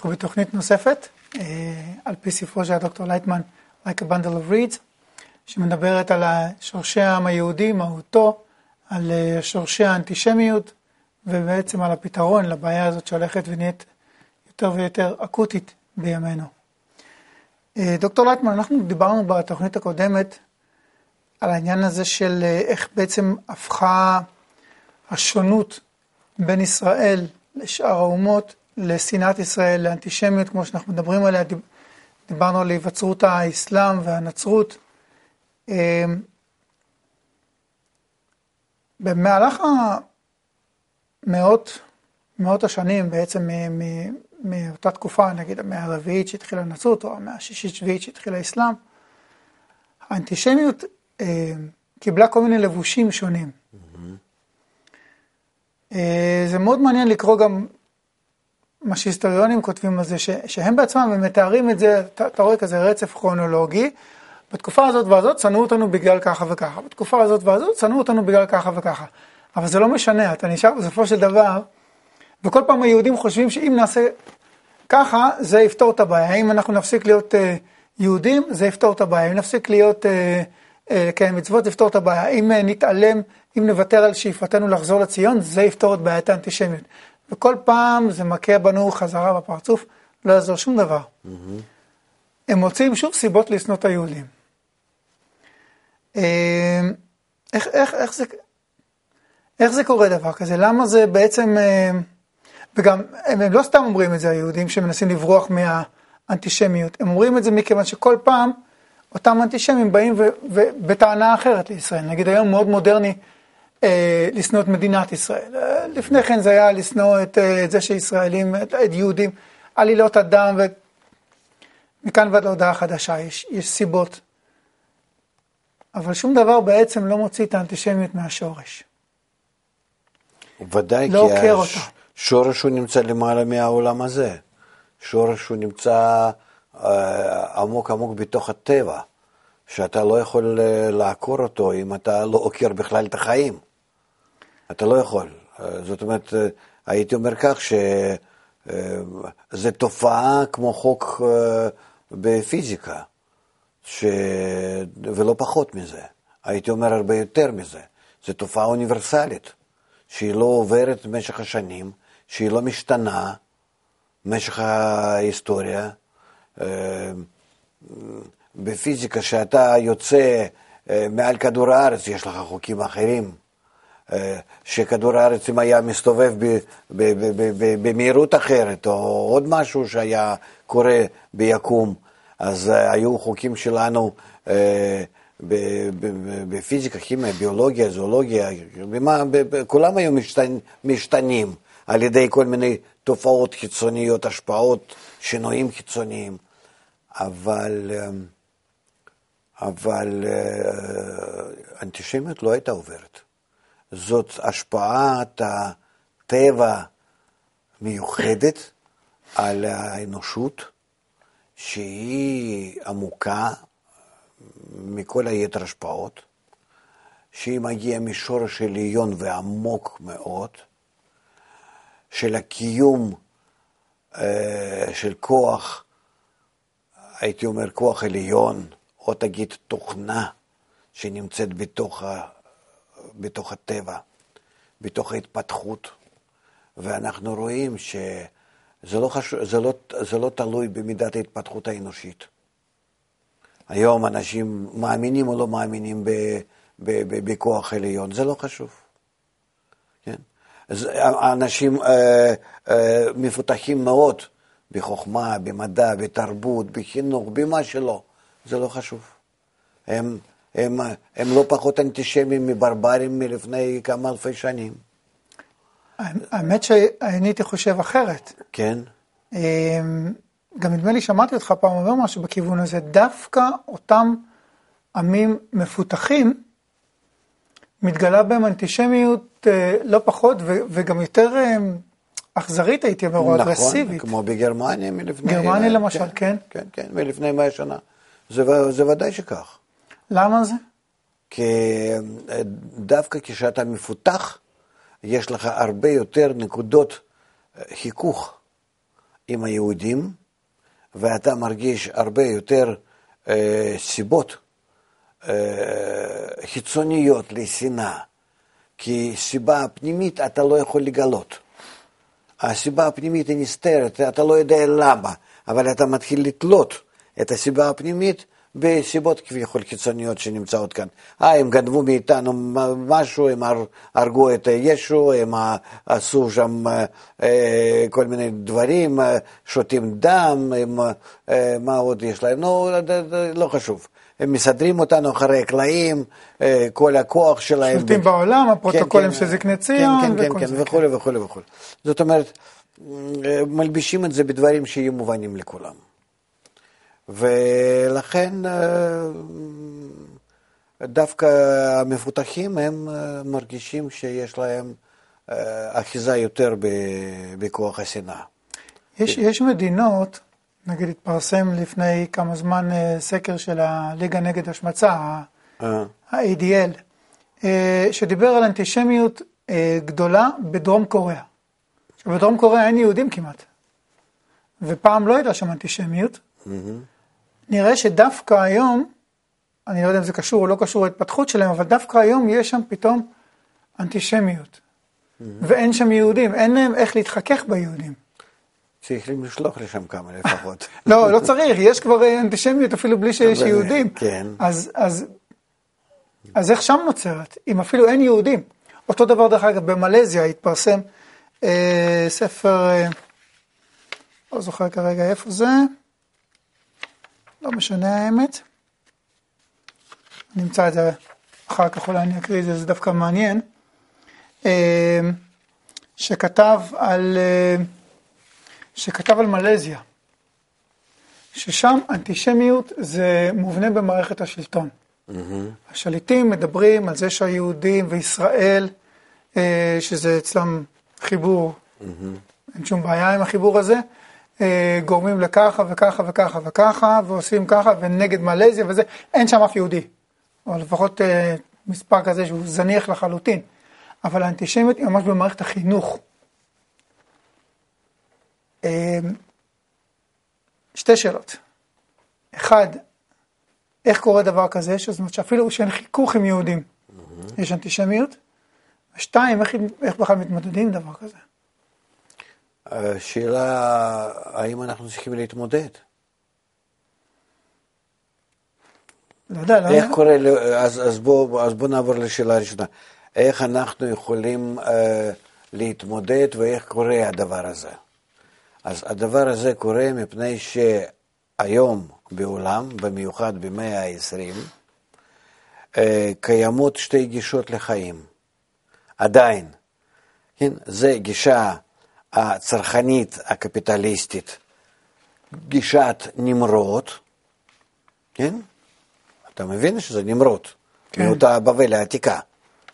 אנחנו בתוכנית נוספת, אה, על פי ספרו של הדוקטור לייטמן, Like a Bundle of Reeds, שמדברת על שורשי העם היהודי, מהותו, על אה, שורשי האנטישמיות, ובעצם על הפתרון לבעיה הזאת שהולכת ונהיית יותר ויותר אקוטית בימינו. אה, דוקטור לייטמן, אנחנו דיברנו בתוכנית הקודמת על העניין הזה של איך בעצם הפכה השונות בין ישראל לשאר האומות לשנאת ישראל, לאנטישמיות, כמו שאנחנו מדברים עליה, דיברנו על היווצרות האסלאם והנצרות. אמ, במהלך המאות, מאות השנים בעצם מאותה תקופה, נגיד המאה הרביעית שהתחילה הנצרות, או המאה השישית-שביעית שהתחילה האסלאם, האנטישמיות אמ, קיבלה כל מיני לבושים שונים. Mm-hmm. זה מאוד מעניין לקרוא גם מה שהיסטוריונים כותבים על זה, ש, שהם בעצמם, הם מתארים את זה, אתה, רואה כזה רצף כרונולוגי, בתקופה הזאת והזאת שנאו אותנו בגלל ככה וככה, בתקופה הזאת והזאת שנאו אותנו בגלל ככה וככה. אבל זה לא משנה, אתה נשאר בסופו של דבר, וכל פעם היהודים חושבים שאם נעשה ככה, זה יפתור את הבעיה. אם אנחנו נפסיק להיות uh, יהודים, זה יפתור את הבעיה. אם נפסיק להיות, uh, uh, כן, מצוות, זה יפתור את הבעיה. אם uh, נתעלם, אם נוותר על שאיפתנו לחזור לציון, זה יפתור את בעיית האנטישמיות. וכל פעם זה מכה בנו חזרה בפרצוף, לא יעזור שום דבר. Mm-hmm. הם מוצאים שוב סיבות לשנוא את היהודים. אה, איך, איך, איך, זה, איך זה קורה דבר כזה? למה זה בעצם, אה, וגם הם, הם לא סתם אומרים את זה, היהודים שמנסים לברוח מהאנטישמיות, הם אומרים את זה מכיוון שכל פעם אותם אנטישמים באים בטענה אחרת לישראל. נגיד היום מאוד מודרני לשנוא את מדינת ישראל. אה, לפני כן זה היה לשנוא את, אה, את זה שישראלים, את, את יהודים, עלילות הדם, ומכאן ועד להודעה חדשה, יש, יש סיבות. אבל שום דבר בעצם לא מוציא את האנטישמיות מהשורש. ודאי, לא כי השורש הוא נמצא למעלה מהעולם הזה. שורש הוא נמצא אה, עמוק עמוק בתוך הטבע, שאתה לא יכול לעקור אותו אם אתה לא עוקר בכלל את החיים. אתה לא יכול. אה, זאת אומרת, אה, הייתי אומר כך, שזה אה, תופעה כמו חוק בפיזיקה, ש... ולא פחות מזה. הייתי אומר הרבה יותר מזה. זו תופעה אוניברסלית, שהיא לא עוברת במשך השנים, שהיא לא משתנה במשך ההיסטוריה. בפיזיקה, שאתה יוצא מעל כדור הארץ, יש לך חוקים אחרים. שכדור הארץ אם היה מסתובב במהירות אחרת, או עוד משהו שהיה קורה ביקום, אז אה, היו חוקים שלנו אה, בפיזיקה, כימיה, ביולוגיה, זואולוגיה, כולם היו משתנים על ידי כל מיני תופעות חיצוניות, השפעות, שינויים חיצוניים, אבל, אה, אבל אנטישמיות לא הייתה עוברת. זאת השפעת הטבע מיוחדת על האנושות, שהיא עמוקה מכל היתר השפעות, שהיא מגיעה משורש עליון ועמוק מאוד, של הקיום אה, של כוח, הייתי אומר כוח עליון, או תגיד תוכנה שנמצאת בתוך בתוך הטבע, בתוך ההתפתחות, ואנחנו רואים שזה לא, חשוב, זה לא, זה לא תלוי במידת ההתפתחות האנושית. היום אנשים מאמינים או לא מאמינים בכוח עליון, זה לא חשוב. כן? אנשים אה, אה, מפותחים מאוד בחוכמה, במדע, בתרבות, בחינוך, במה שלא, זה לא חשוב. הם הם, הם לא פחות אנטישמים מברברים מלפני כמה אלפי שנים. האמת שאני הייתי חושב אחרת. כן. אמ, גם נדמה לי שמעתי אותך פעם אומר משהו בכיוון הזה, דווקא אותם עמים מפותחים, מתגלה בהם אנטישמיות אה, לא פחות וגם יותר אה, אכזרית הייתי אומר, או נכון, אגרסיבית. נכון, כמו בגרמניה מלפני... גרמניה למשל, כן. כן, כן, כן מלפני מאה שנה. זה, זה ודאי שכך. למה זה? כי דווקא כשאתה מפותח, יש לך הרבה יותר נקודות אה, חיכוך. עם היהודים, ואתה מרגיש הרבה יותר אה, סיבות אה, חיצוניות לשנאה, כי סיבה פנימית אתה לא יכול לגלות. הסיבה הפנימית היא נסתרת, אתה לא יודע למה, אבל אתה מתחיל לתלות את הסיבה הפנימית בסיבות כביכול קיצוניות שנמצאות כאן. אה, הם גנבו מאיתנו משהו, הם הרגו את ישו, הם עשו שם אה, כל מיני דברים, אה, שותים דם, הם, אה, מה עוד יש להם? נו, לא חשוב. הם מסדרים אותנו אחרי הקלעים, כל הכוח שלהם. שולטים בעולם, הפרוטוקולים כן, של זקני ציון, כן, כן, כן, כן, וכולי וכולי וכולי. זאת אומרת, מלבישים את זה בדברים שיהיו מובנים לכולם. ולכן אה, דווקא המפותחים הם אה, מרגישים שיש להם אה, אחיזה יותר בכוח השנאה. יש, יש מדינות, נגיד התפרסם לפני כמה זמן סקר של הליגה נגד השמצה, ה-ADL, שדיבר על אנטישמיות גדולה בדרום קוריאה. בדרום קוריאה אין יהודים כמעט, ופעם לא הייתה שם אנטישמיות. נראה שדווקא היום, אני לא יודע אם זה קשור או לא קשור להתפתחות שלהם, אבל דווקא היום יש שם פתאום אנטישמיות. ואין שם יהודים, אין להם איך להתחכך ביהודים. צריכים לשלוח לשם כמה לפחות. לא, לא צריך, יש כבר אנטישמיות אפילו בלי שיש יהודים. כן. אז, אז, אז איך שם נוצרת, אם אפילו אין יהודים? אותו דבר, דרך אגב, במלזיה התפרסם אה, ספר, אה, לא זוכר כרגע איפה זה, לא משנה האמת. נמצא את זה אחר כך, אולי אני אקריא את זה, זה דווקא מעניין. אה, שכתב על, אה, שכתב על מלזיה, ששם אנטישמיות זה מובנה במערכת השלטון. Mm-hmm. השליטים מדברים על זה שהיהודים וישראל, אה, שזה אצלם חיבור, mm-hmm. אין שום בעיה עם החיבור הזה, גורמים לככה וככה וככה וככה, ועושים ככה, ונגד מלזיה וזה, אין שם אף יהודי. או לפחות אה, מספר כזה שהוא זניח לחלוטין. אבל האנטישמיות היא ממש במערכת החינוך. אה, שתי שאלות. אחד, איך קורה דבר כזה, זאת אומרת שאפילו שאין חיכוך עם יהודים, mm-hmm. יש אנטישמיות. ושתיים, איך, איך בכלל מתמודדים עם דבר כזה? השאלה, האם אנחנו צריכים להתמודד? לא יודע, לא איך קורה, אז, אז, בוא, אז בוא נעבור לשאלה הראשונה. איך אנחנו יכולים uh, להתמודד ואיך קורה הדבר הזה? אז הדבר הזה קורה מפני שהיום בעולם, במיוחד במאה ה-20, uh, קיימות שתי גישות לחיים. עדיין. כן? זה גישה הצרכנית הקפיטליסטית, גישת נמרוד, כן? אתה מבין שזה נמרוד, כן. מאותה בבל העתיקה.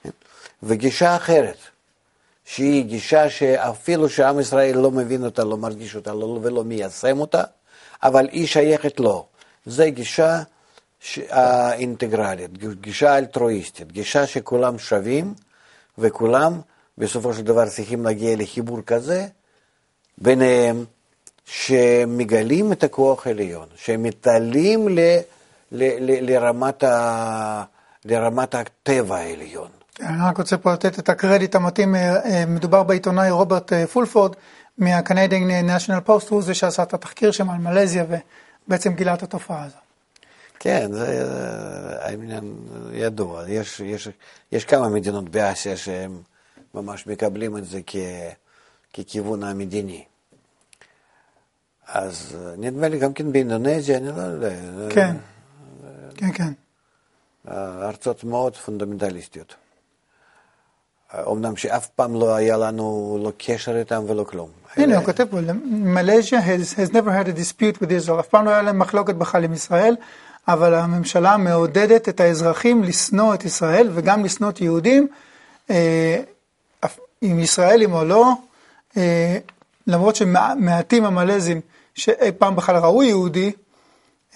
כן? וגישה אחרת, שהיא גישה שאפילו שעם ישראל לא מבין אותה, לא מרגיש אותה לא, ולא מיישם אותה, אבל היא שייכת לו. זו גישה האינטגרלית, גישה אלטרואיסטית, גישה שכולם שווים וכולם בסופו של דבר צריכים להגיע לחיבור כזה ביניהם, שמגלים את הכוח העליון, שמתעלים ל, ל, ל, לרמת, ה, לרמת הטבע העליון. אני רק רוצה פה לתת את הקרדיט המתאים, אה, אה, מדובר בעיתונאי רוברט אה, פולפורד מה-Canadian National Post, הוא זה שעשה את התחקיר שם על מלזיה ובעצם גילה את התופעה הזו. כן, זה העניין ידוע, יש, יש, יש כמה מדינות באסיה שהן... ממש מקבלים את זה כ, ככיוון המדיני. אז אה, נדמה לי גם כן באינדונזיה, אני לא יודע. כן, כן, כן. ארצות מאוד פונדמנטליסטיות. אמנם שאף פעם לא היה לנו לא קשר איתם ולא כלום. הנה, הוא כותב פה, מלזיה has, has never had a dispute with Israel, אף פעם לא היה להם מחלוקת בכלל עם ישראל, אבל הממשלה מעודדת את האזרחים לשנוא את ישראל וגם לשנוא את יהודים. אם ישראלים או לא, אה, למרות שמעטים המלזים שאי פעם בכלל ראו יהודי,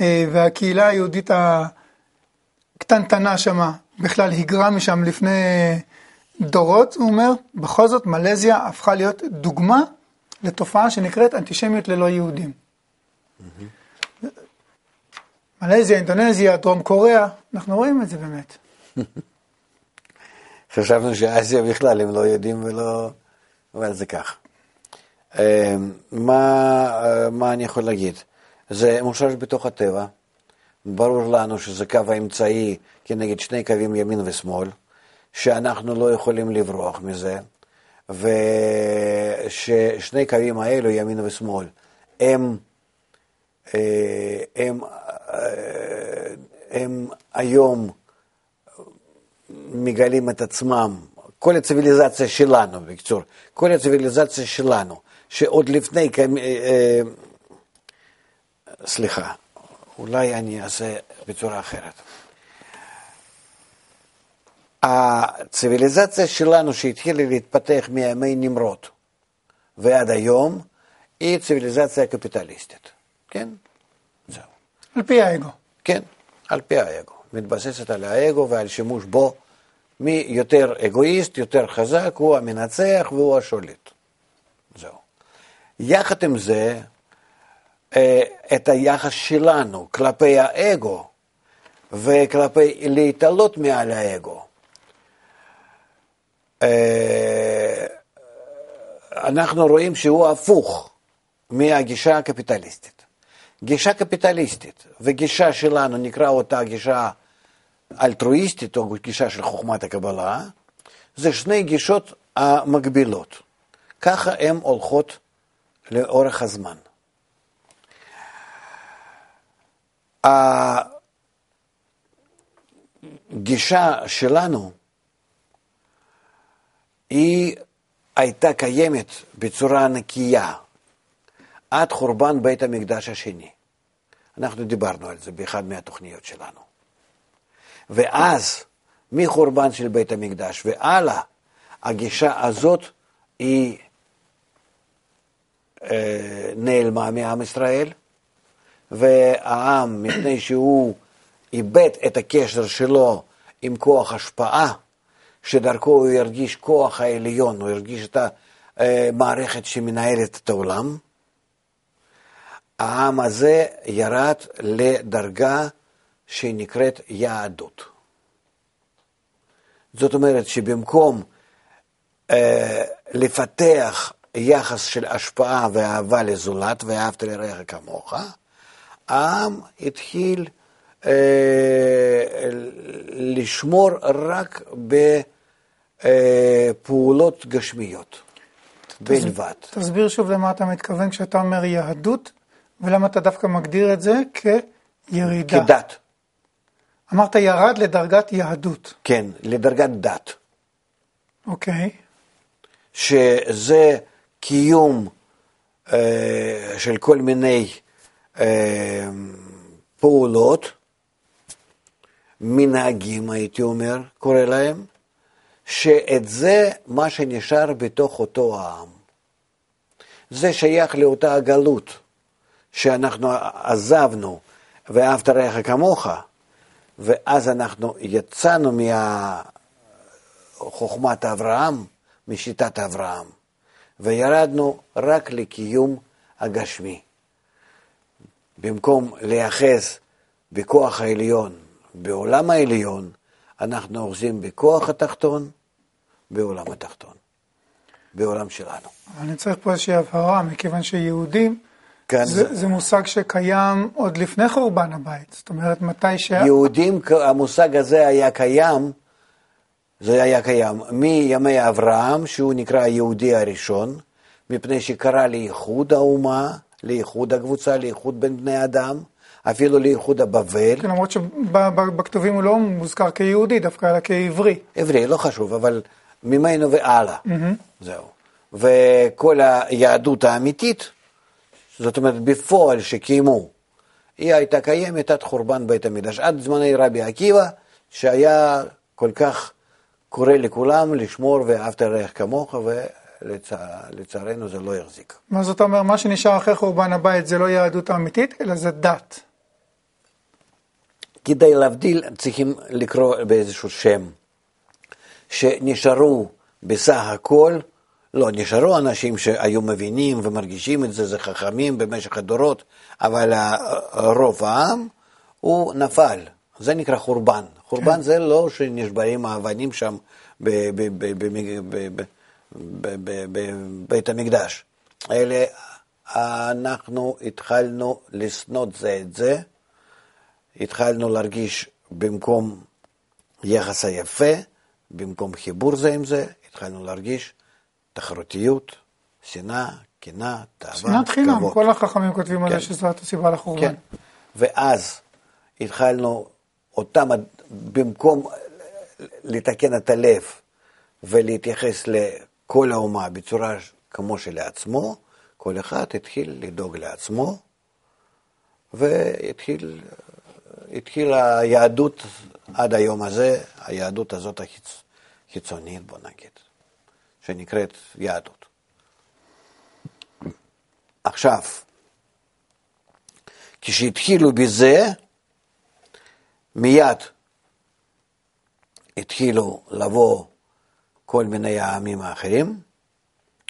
אה, והקהילה היהודית הקטנטנה שמה בכלל היגרה משם לפני דורות, הוא אומר, בכל זאת מלזיה הפכה להיות דוגמה לתופעה שנקראת אנטישמיות ללא יהודים. מלזיה, אינדונזיה, דרום קוריאה, אנחנו רואים את זה באמת. חשבנו שאסיה בכלל הם לא יודעים ולא... אבל זה כך. אה, מה, אה, מה אני יכול להגיד? זה מושרש בתוך הטבע. ברור לנו שזה קו האמצעי כנגד שני קווים ימין ושמאל, שאנחנו לא יכולים לברוח מזה, וששני קווים האלו, ימין ושמאל, הם, אה, הם, הם היום מגלים את עצמם, כל הציוויליזציה שלנו, בקיצור, כל הציוויליזציה שלנו, שעוד לפני, אה, אה, סליחה, אולי אני אעשה בצורה אחרת. הציוויליזציה שלנו שהתחילה להתפתח מימי נמרוד ועד היום, היא ציוויליזציה קפיטליסטית, כן? זהו. על פי האגו. כן, על פי האגו. מתבססת על האגו ועל שימוש בו מי יותר אגואיסט, יותר חזק, הוא המנצח והוא השולט. זהו. יחד עם זה, אה, את היחס שלנו כלפי האגו וכלפי להתעלות מעל האגו. אה, אנחנו רואים שהוא הפוך מהגישה הקפיטליסטית. גישה קפיטליסטית וגישה שלנו, נקרא אותה גישה אלטרואיסטית או גישה של חוכמת הקבלה, זה שני גישות המקבילות. ככה הן הולכות לאורך הזמן. הגישה שלנו היא הייתה קיימת בצורה נקייה עד חורבן בית המקדש השני. אנחנו דיברנו על זה באחד מהתוכניות שלנו. ואז, מחורבן של בית המקדש והלאה, הגישה הזאת היא אה, נעלמה מעם ישראל, והעם, מפני שהוא איבד את הקשר שלו עם כוח השפעה, שדרכו הוא ירגיש כוח העליון, הוא ירגיש את המערכת שמנהלת את העולם, העם הזה ירד לדרגה שנקראת יהדות. זאת אומרת שבמקום אה, לפתח יחס של השפעה ואהבה לזולת, ואהבת לרעך כמוך, העם התחיל אה, לשמור רק בפעולות גשמיות בלבד. תסביר שוב למה אתה מתכוון כשאתה אומר יהדות, ולמה אתה דווקא מגדיר את זה כירידה. כדת. אמרת ירד לדרגת יהדות. כן, לדרגת דת. אוקיי. שזה קיום אה, של כל מיני אה, פעולות, מנהגים הייתי אומר, קורא להם, שאת זה מה שנשאר בתוך אותו העם. זה שייך לאותה הגלות שאנחנו עזבנו, ואהבת רעך כמוך, ואז אנחנו יצאנו מחוכמת אברהם, משיטת אברהם, וירדנו רק לקיום הגשמי. במקום להיאחז בכוח העליון, בעולם העליון, אנחנו אוחזים בכוח התחתון, בעולם התחתון, בעולם שלנו. אני צריך פה איזושהי הבהרה, מכיוון שיהודים כן. זה, זה מושג שקיים עוד לפני חורבן הבית, זאת אומרת, מתי ש... יהודים, המושג הזה היה קיים, זה היה קיים מימי אברהם, שהוא נקרא היהודי הראשון, מפני שקרא לאיחוד האומה, לאיחוד הקבוצה, לאיחוד בין בני אדם, אפילו לאיחוד הבבל. כן, למרות שבכתובים הוא לא מוזכר כיהודי, דווקא אלא כעברי. עברי, לא חשוב, אבל ממנו והלאה, mm-hmm. זהו. וכל היהדות האמיתית, זאת אומרת בפועל שקיימו, היא הייתה קיימת עד חורבן בית המקדש, עד זמני רבי עקיבא, שהיה כל כך קורא לכולם לשמור ואהבת לרעך כמוך, ולצערנו זה לא יחזיק. מה זאת אומרת, מה שנשאר אחרי חורבן הבית זה לא יהדות האמיתית, אלא זה דת. כדי להבדיל צריכים לקרוא באיזשהו שם, שנשארו בסך הכל לא, נשארו אנשים שהיו מבינים ומרגישים את זה, זה חכמים במשך הדורות, אבל רוב העם הוא נפל, זה נקרא חורבן. חורבן כן. זה לא שנשברים האבנים שם בבית המקדש, אלא אנחנו התחלנו לשנות זה את זה, התחלנו להרגיש במקום יחס היפה, במקום חיבור זה עם זה, התחלנו להרגיש תחרותיות, שנאה, קנאה, תאווה, כבוד. שנאת חינם, כל החכמים כותבים על זה כן. שזאת הסיבה לחורבן. כן, ואז התחלנו אותם, במקום לתקן את הלב ולהתייחס לכל האומה בצורה כמו שלעצמו, כל אחד התחיל לדאוג לעצמו, והתחיל התחיל היהדות עד היום הזה, היהדות הזאת החיצונית, בוא נגיד, שנקראת יהדות. עכשיו, כשהתחילו בזה, מיד התחילו לבוא כל מיני העמים האחרים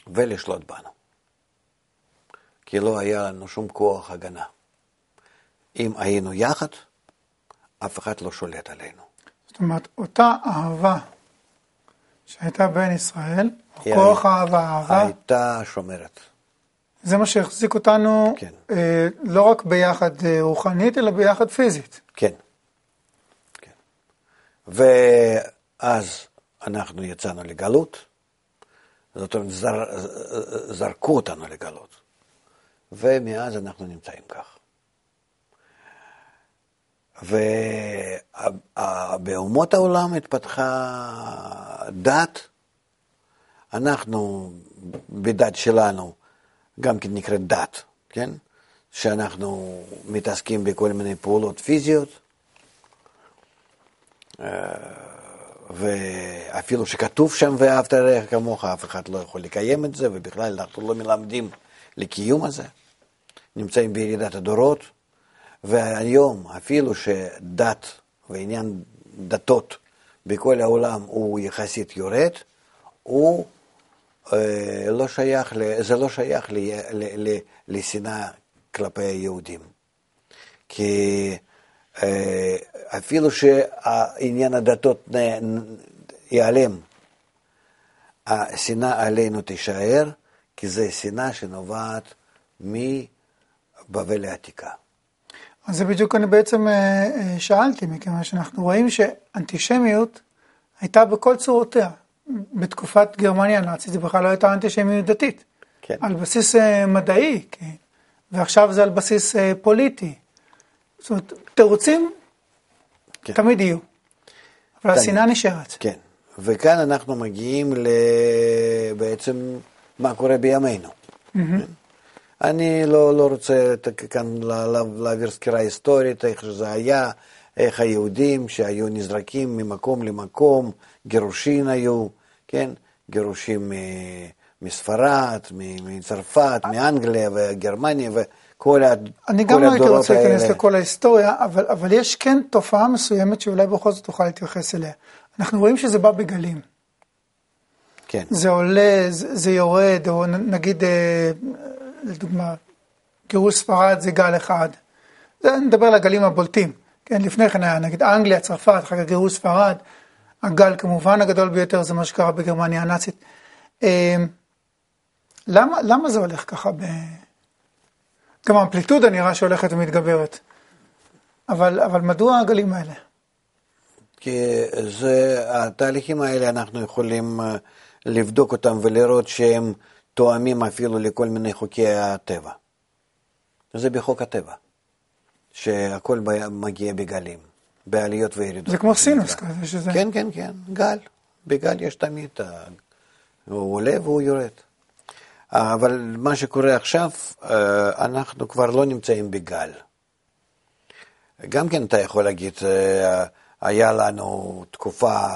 ולשלוט בנו. כי לא היה לנו שום כוח הגנה. אם היינו יחד, אף אחד לא שולט עלינו. זאת אומרת, אותה אהבה שהייתה בין ישראל, כוח האהבה, אהבה, הייתה שומרת. זה מה שהחזיק אותנו כן. אה, לא רק ביחד אה, רוחנית, אלא ביחד פיזית. כן. כן. ואז אנחנו יצאנו לגלות, זאת אומרת, זר, זרקו אותנו לגלות, ומאז אנחנו נמצאים כך. ובאומות העולם התפתחה דת, אנחנו בדת שלנו גם כן נקראת דת, כן? שאנחנו מתעסקים בכל מיני פעולות פיזיות, אה, ואפילו שכתוב שם ואהבת רעך כמוך, אף אחד לא יכול לקיים את זה, ובכלל אנחנו לא מלמדים לקיום הזה. נמצאים בירידת הדורות. והיום, אפילו שדת ועניין דתות בכל העולם הוא יחסית יורד, הוא אה, לא שייך, זה לא שייך לשנאה כלפי היהודים. כי אה, אפילו שעניין הדתות ייעלם, השנאה עלינו תישאר, כי זו שנאה שנובעת מבבל העתיקה. אז זה בדיוק אני בעצם אה, אה, שאלתי, מכיוון שאנחנו רואים שאנטישמיות הייתה בכל צורותיה. בתקופת גרמניה הנאצית זה בכלל לא הייתה אנטישמיות דתית. כן. על בסיס אה, מדעי, כן. ועכשיו זה על בסיס פוליטי. זאת אומרת, תירוצים כן. תמיד יהיו. אבל השנאה נשארת. כן, וכאן אנחנו מגיעים בעצם מה קורה בימינו. Mm-hmm. אני לא, לא רוצה כאן להעביר סקירה היסטורית, איך שזה היה, איך היהודים שהיו נזרקים ממקום למקום, גירושין היו, כן? גירושים מספרד, מצרפת, מאנגליה וגרמניה וכל הדורות האלה. אני גם לא הייתי רוצה להיכנס לכל ההיסטוריה, אבל, אבל יש כן תופעה מסוימת שאולי בכל זאת תוכל להתייחס אליה. אנחנו רואים שזה בא בגלים. כן. זה עולה, זה, זה יורד, או נגיד אה, לדוגמה, גירוש ספרד זה גל אחד. זה נדבר על הגלים הבולטים. כן, לפני כן היה נגיד אנגליה, צרפת, אחר כך גירוש ספרד. הגל כמובן הגדול ביותר זה מה שקרה בגרמניה הנאצית. אמ, למה, למה זה הולך ככה ב... גם האמפליטודה נראה שהולכת ומתגברת. אבל, אבל מדוע הגלים האלה? כי זה, התהליכים האלה אנחנו יכולים אה, לבדוק אותם ולראות שהם תואמים אפילו לכל מיני חוקי הטבע. זה בחוק הטבע, שהכל מגיע בגלים, בעליות וירידות. זה כמו סינוס כזה שזה... כן, כן, כן, גל. בגל יש תמיד, הוא עולה והוא יורד. אבל מה שקורה עכשיו, אה, אנחנו כבר לא נמצאים בגל. גם כן אתה יכול להגיד, אה, היה לנו תקופה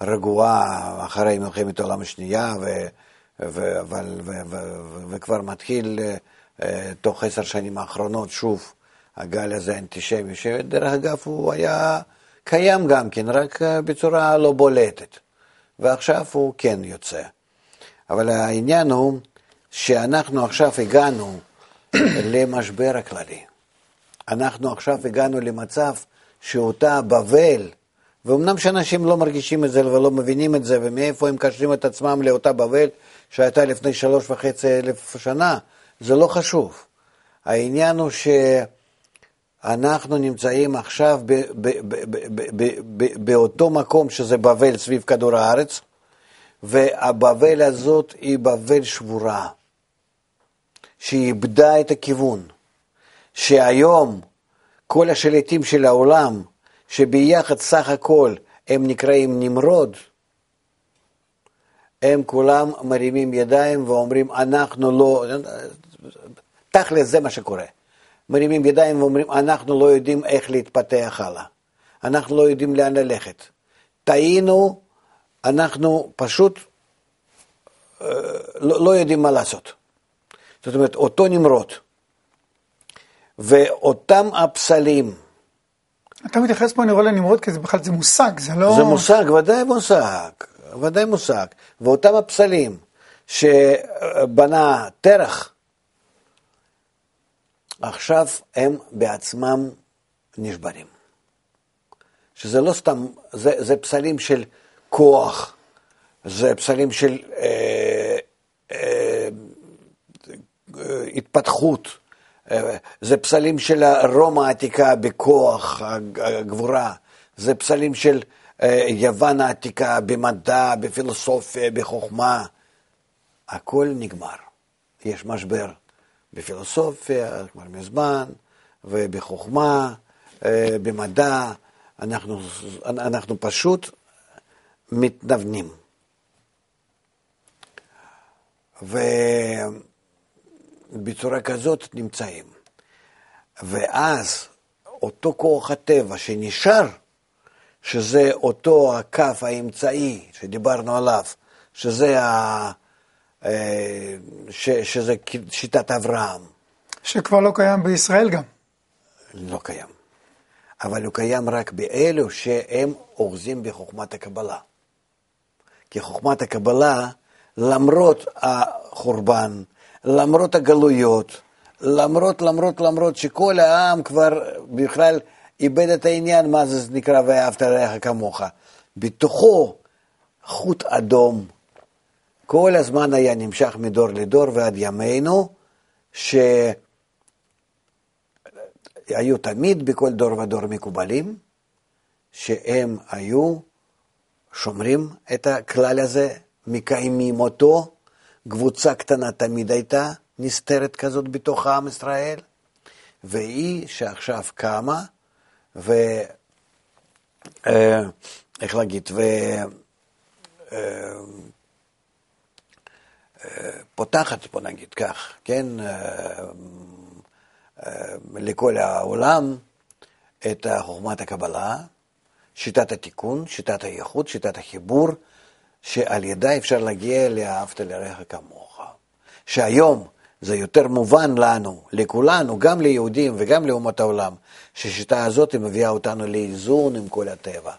רגועה אחרי מלחמת העולם השנייה, ו... ו- אבל, ו- ו- וכבר מתחיל uh, תוך עשר שנים האחרונות שוב הגל הזה האנטישמי, שדרך אגב הוא היה קיים גם כן, רק uh, בצורה לא בולטת, ועכשיו הוא כן יוצא. אבל העניין הוא שאנחנו עכשיו הגענו למשבר הכללי. אנחנו עכשיו הגענו למצב שאותה בבל, ואומנם שאנשים לא מרגישים את זה ולא מבינים את זה, ומאיפה הם קשרים את עצמם לאותה בבל שהייתה לפני שלוש וחצי אלף שנה, זה לא חשוב. העניין הוא שאנחנו נמצאים עכשיו ב- ב- ב- באותו מקום שזה בבל סביב כדור הארץ, והבבל הזאת היא בבל שבורה, שאיבדה את הכיוון, שהיום כל השליטים של העולם, שביחד סך הכל הם נקראים נמרוד, הם כולם מרימים ידיים ואומרים, אנחנו לא, תכל'ס זה מה שקורה. מרימים ידיים ואומרים, אנחנו לא יודעים איך להתפתח הלאה. אנחנו לא יודעים לאן ללכת. טעינו, אנחנו פשוט אה, לא, לא יודעים מה לעשות. זאת אומרת, אותו נמרוד, ואותם הפסלים. אתה מתייחס פה, אני רואה לנמרוד, כי זה בכלל, זה מושג, זה לא... זה מושג, ודאי מושג, ודאי מושג. ואותם הפסלים שבנה תרח, עכשיו הם בעצמם נשברים. שזה לא סתם, זה, זה פסלים של כוח, זה פסלים של אה, אה, התפתחות, אה, זה פסלים של רומא העתיקה בכוח, הגבורה, זה פסלים של יוון העתיקה במדע, בפילוסופיה, בחוכמה. הכל נגמר. יש משבר בפילוסופיה, כבר מזמן, ובחוכמה, אה, במדע, אנחנו, אנחנו פשוט מתנוונים. ובצורה כזאת נמצאים. ואז אותו כוח הטבע שנשאר, שזה אותו הקו האמצעי שדיברנו עליו, שזה ה... אה, ש, שזה שיטת אברהם. שכבר לא קיים בישראל גם. לא קיים. אבל הוא קיים רק באלו שהם אוחזים בחוכמת הקבלה. כי חוכמת הקבלה, למרות החורבן, למרות הגלויות, למרות, למרות, למרות שכל העם כבר בכלל איבד את העניין, מה זה נקרא ואהבת לרעך כמוך. בתוכו חוט אדום כל הזמן היה נמשך מדור לדור ועד ימינו, שהיו תמיד בכל דור ודור מקובלים, שהם היו שומרים את הכלל הזה, מקיימים אותו, קבוצה קטנה תמיד הייתה נסתרת כזאת בתוך עם ישראל, והיא שעכשיו קמה, ו... אה, איך להגיד, ו... אה, פותחת, בוא נגיד כך, כן, אה, אה, לכל העולם את חוכמת הקבלה, שיטת התיקון, שיטת הייחוד, שיטת החיבור, שעל ידה אפשר להגיע לאהבת לרעך כמוך. שהיום זה יותר מובן לנו, לכולנו, גם ליהודים וגם לאומות העולם, שהשיטה הזאת מביאה אותנו לאיזון עם כל הטבע,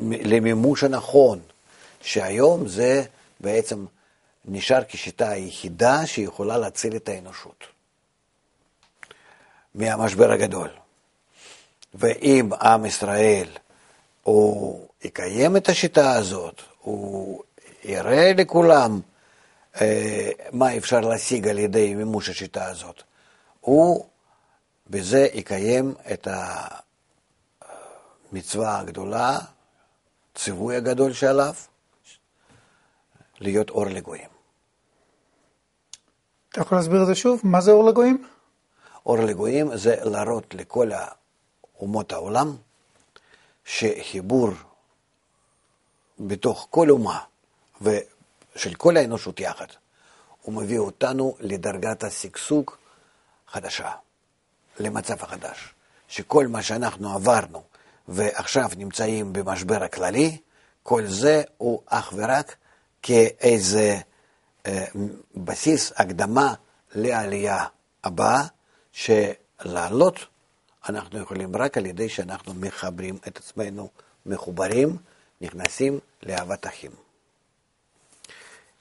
למימוש הנכון, שהיום זה בעצם נשאר כשיטה היחידה שיכולה להציל את האנושות מהמשבר הגדול. ואם עם ישראל הוא יקיים את השיטה הזאת, הוא יראה לכולם מה אפשר להשיג על ידי מימוש השיטה הזאת, הוא בזה יקיים את המצווה הגדולה, ציווי הגדול שעליו, להיות אור לגויים. אתה יכול להסביר את זה שוב? מה זה אור לגויים? אור לגויים זה להראות לכל אומות העולם שחיבור בתוך כל אומה ושל כל האנושות יחד, הוא מביא אותנו לדרגת השגשוג חדשה, למצב החדש, שכל מה שאנחנו עברנו ועכשיו נמצאים במשבר הכללי, כל זה הוא אך ורק כאיזה אה, בסיס, הקדמה לעלייה הבאה, שלעלות אנחנו יכולים רק על ידי שאנחנו מחברים את עצמנו, מחוברים, נכנסים לאהבת אחים.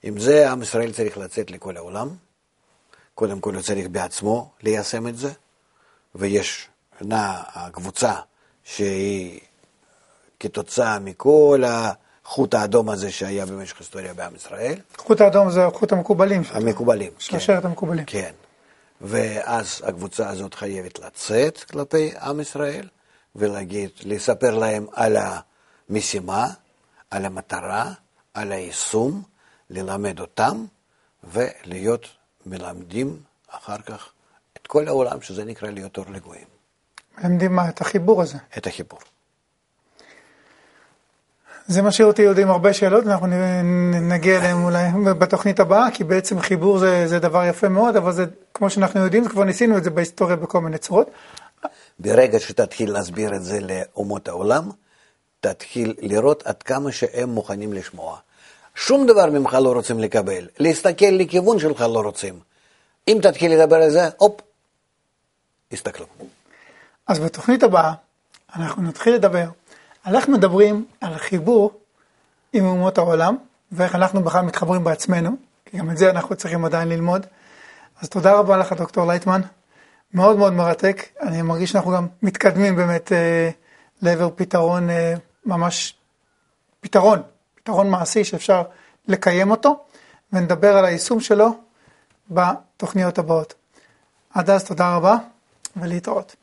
עם זה עם ישראל צריך לצאת לכל העולם. קודם כל הוא צריך בעצמו ליישם את זה, ויש הקבוצה שהיא כתוצאה מכל החוט האדום הזה שהיה במשך היסטוריה בעם ישראל. חוט האדום זה חוט המקובלים. המקובלים, כן. שרשרת המקובלים. כן. ואז הקבוצה הזאת חייבת לצאת כלפי עם ישראל ולהגיד, לספר להם על המשימה, על המטרה, על היישום, ללמד אותם ולהיות מלמדים אחר כך את כל העולם, שזה נקרא להיות אור לגויים. מלמדים מה? את החיבור הזה. את החיבור. זה משאיר אותי עוד עם הרבה שאלות, ואנחנו נגיע אליהם אולי בתוכנית הבאה, כי בעצם חיבור זה, זה דבר יפה מאוד, אבל זה, כמו שאנחנו יודעים, כבר ניסינו את זה בהיסטוריה בכל מיני צורות. ברגע שתתחיל להסביר את זה לאומות העולם, תתחיל לראות עד כמה שהם מוכנים לשמוע. שום דבר ממך לא רוצים לקבל, להסתכל לכיוון שלך לא רוצים. אם תתחיל לדבר על זה, הופ, הסתכלו. אז בתוכנית הבאה אנחנו נתחיל לדבר על איך מדברים על חיבור עם אומות העולם, ואיך אנחנו בכלל מתחברים בעצמנו, כי גם את זה אנחנו צריכים עדיין ללמוד. אז תודה רבה לך, דוקטור לייטמן. מאוד מאוד מרתק. אני מרגיש שאנחנו גם מתקדמים באמת אה, לעבר פתרון, אה, ממש פתרון, פתרון מעשי שאפשר לקיים אותו, ונדבר על היישום שלו בתוכניות הבאות. עד אז תודה רבה ולהתראות.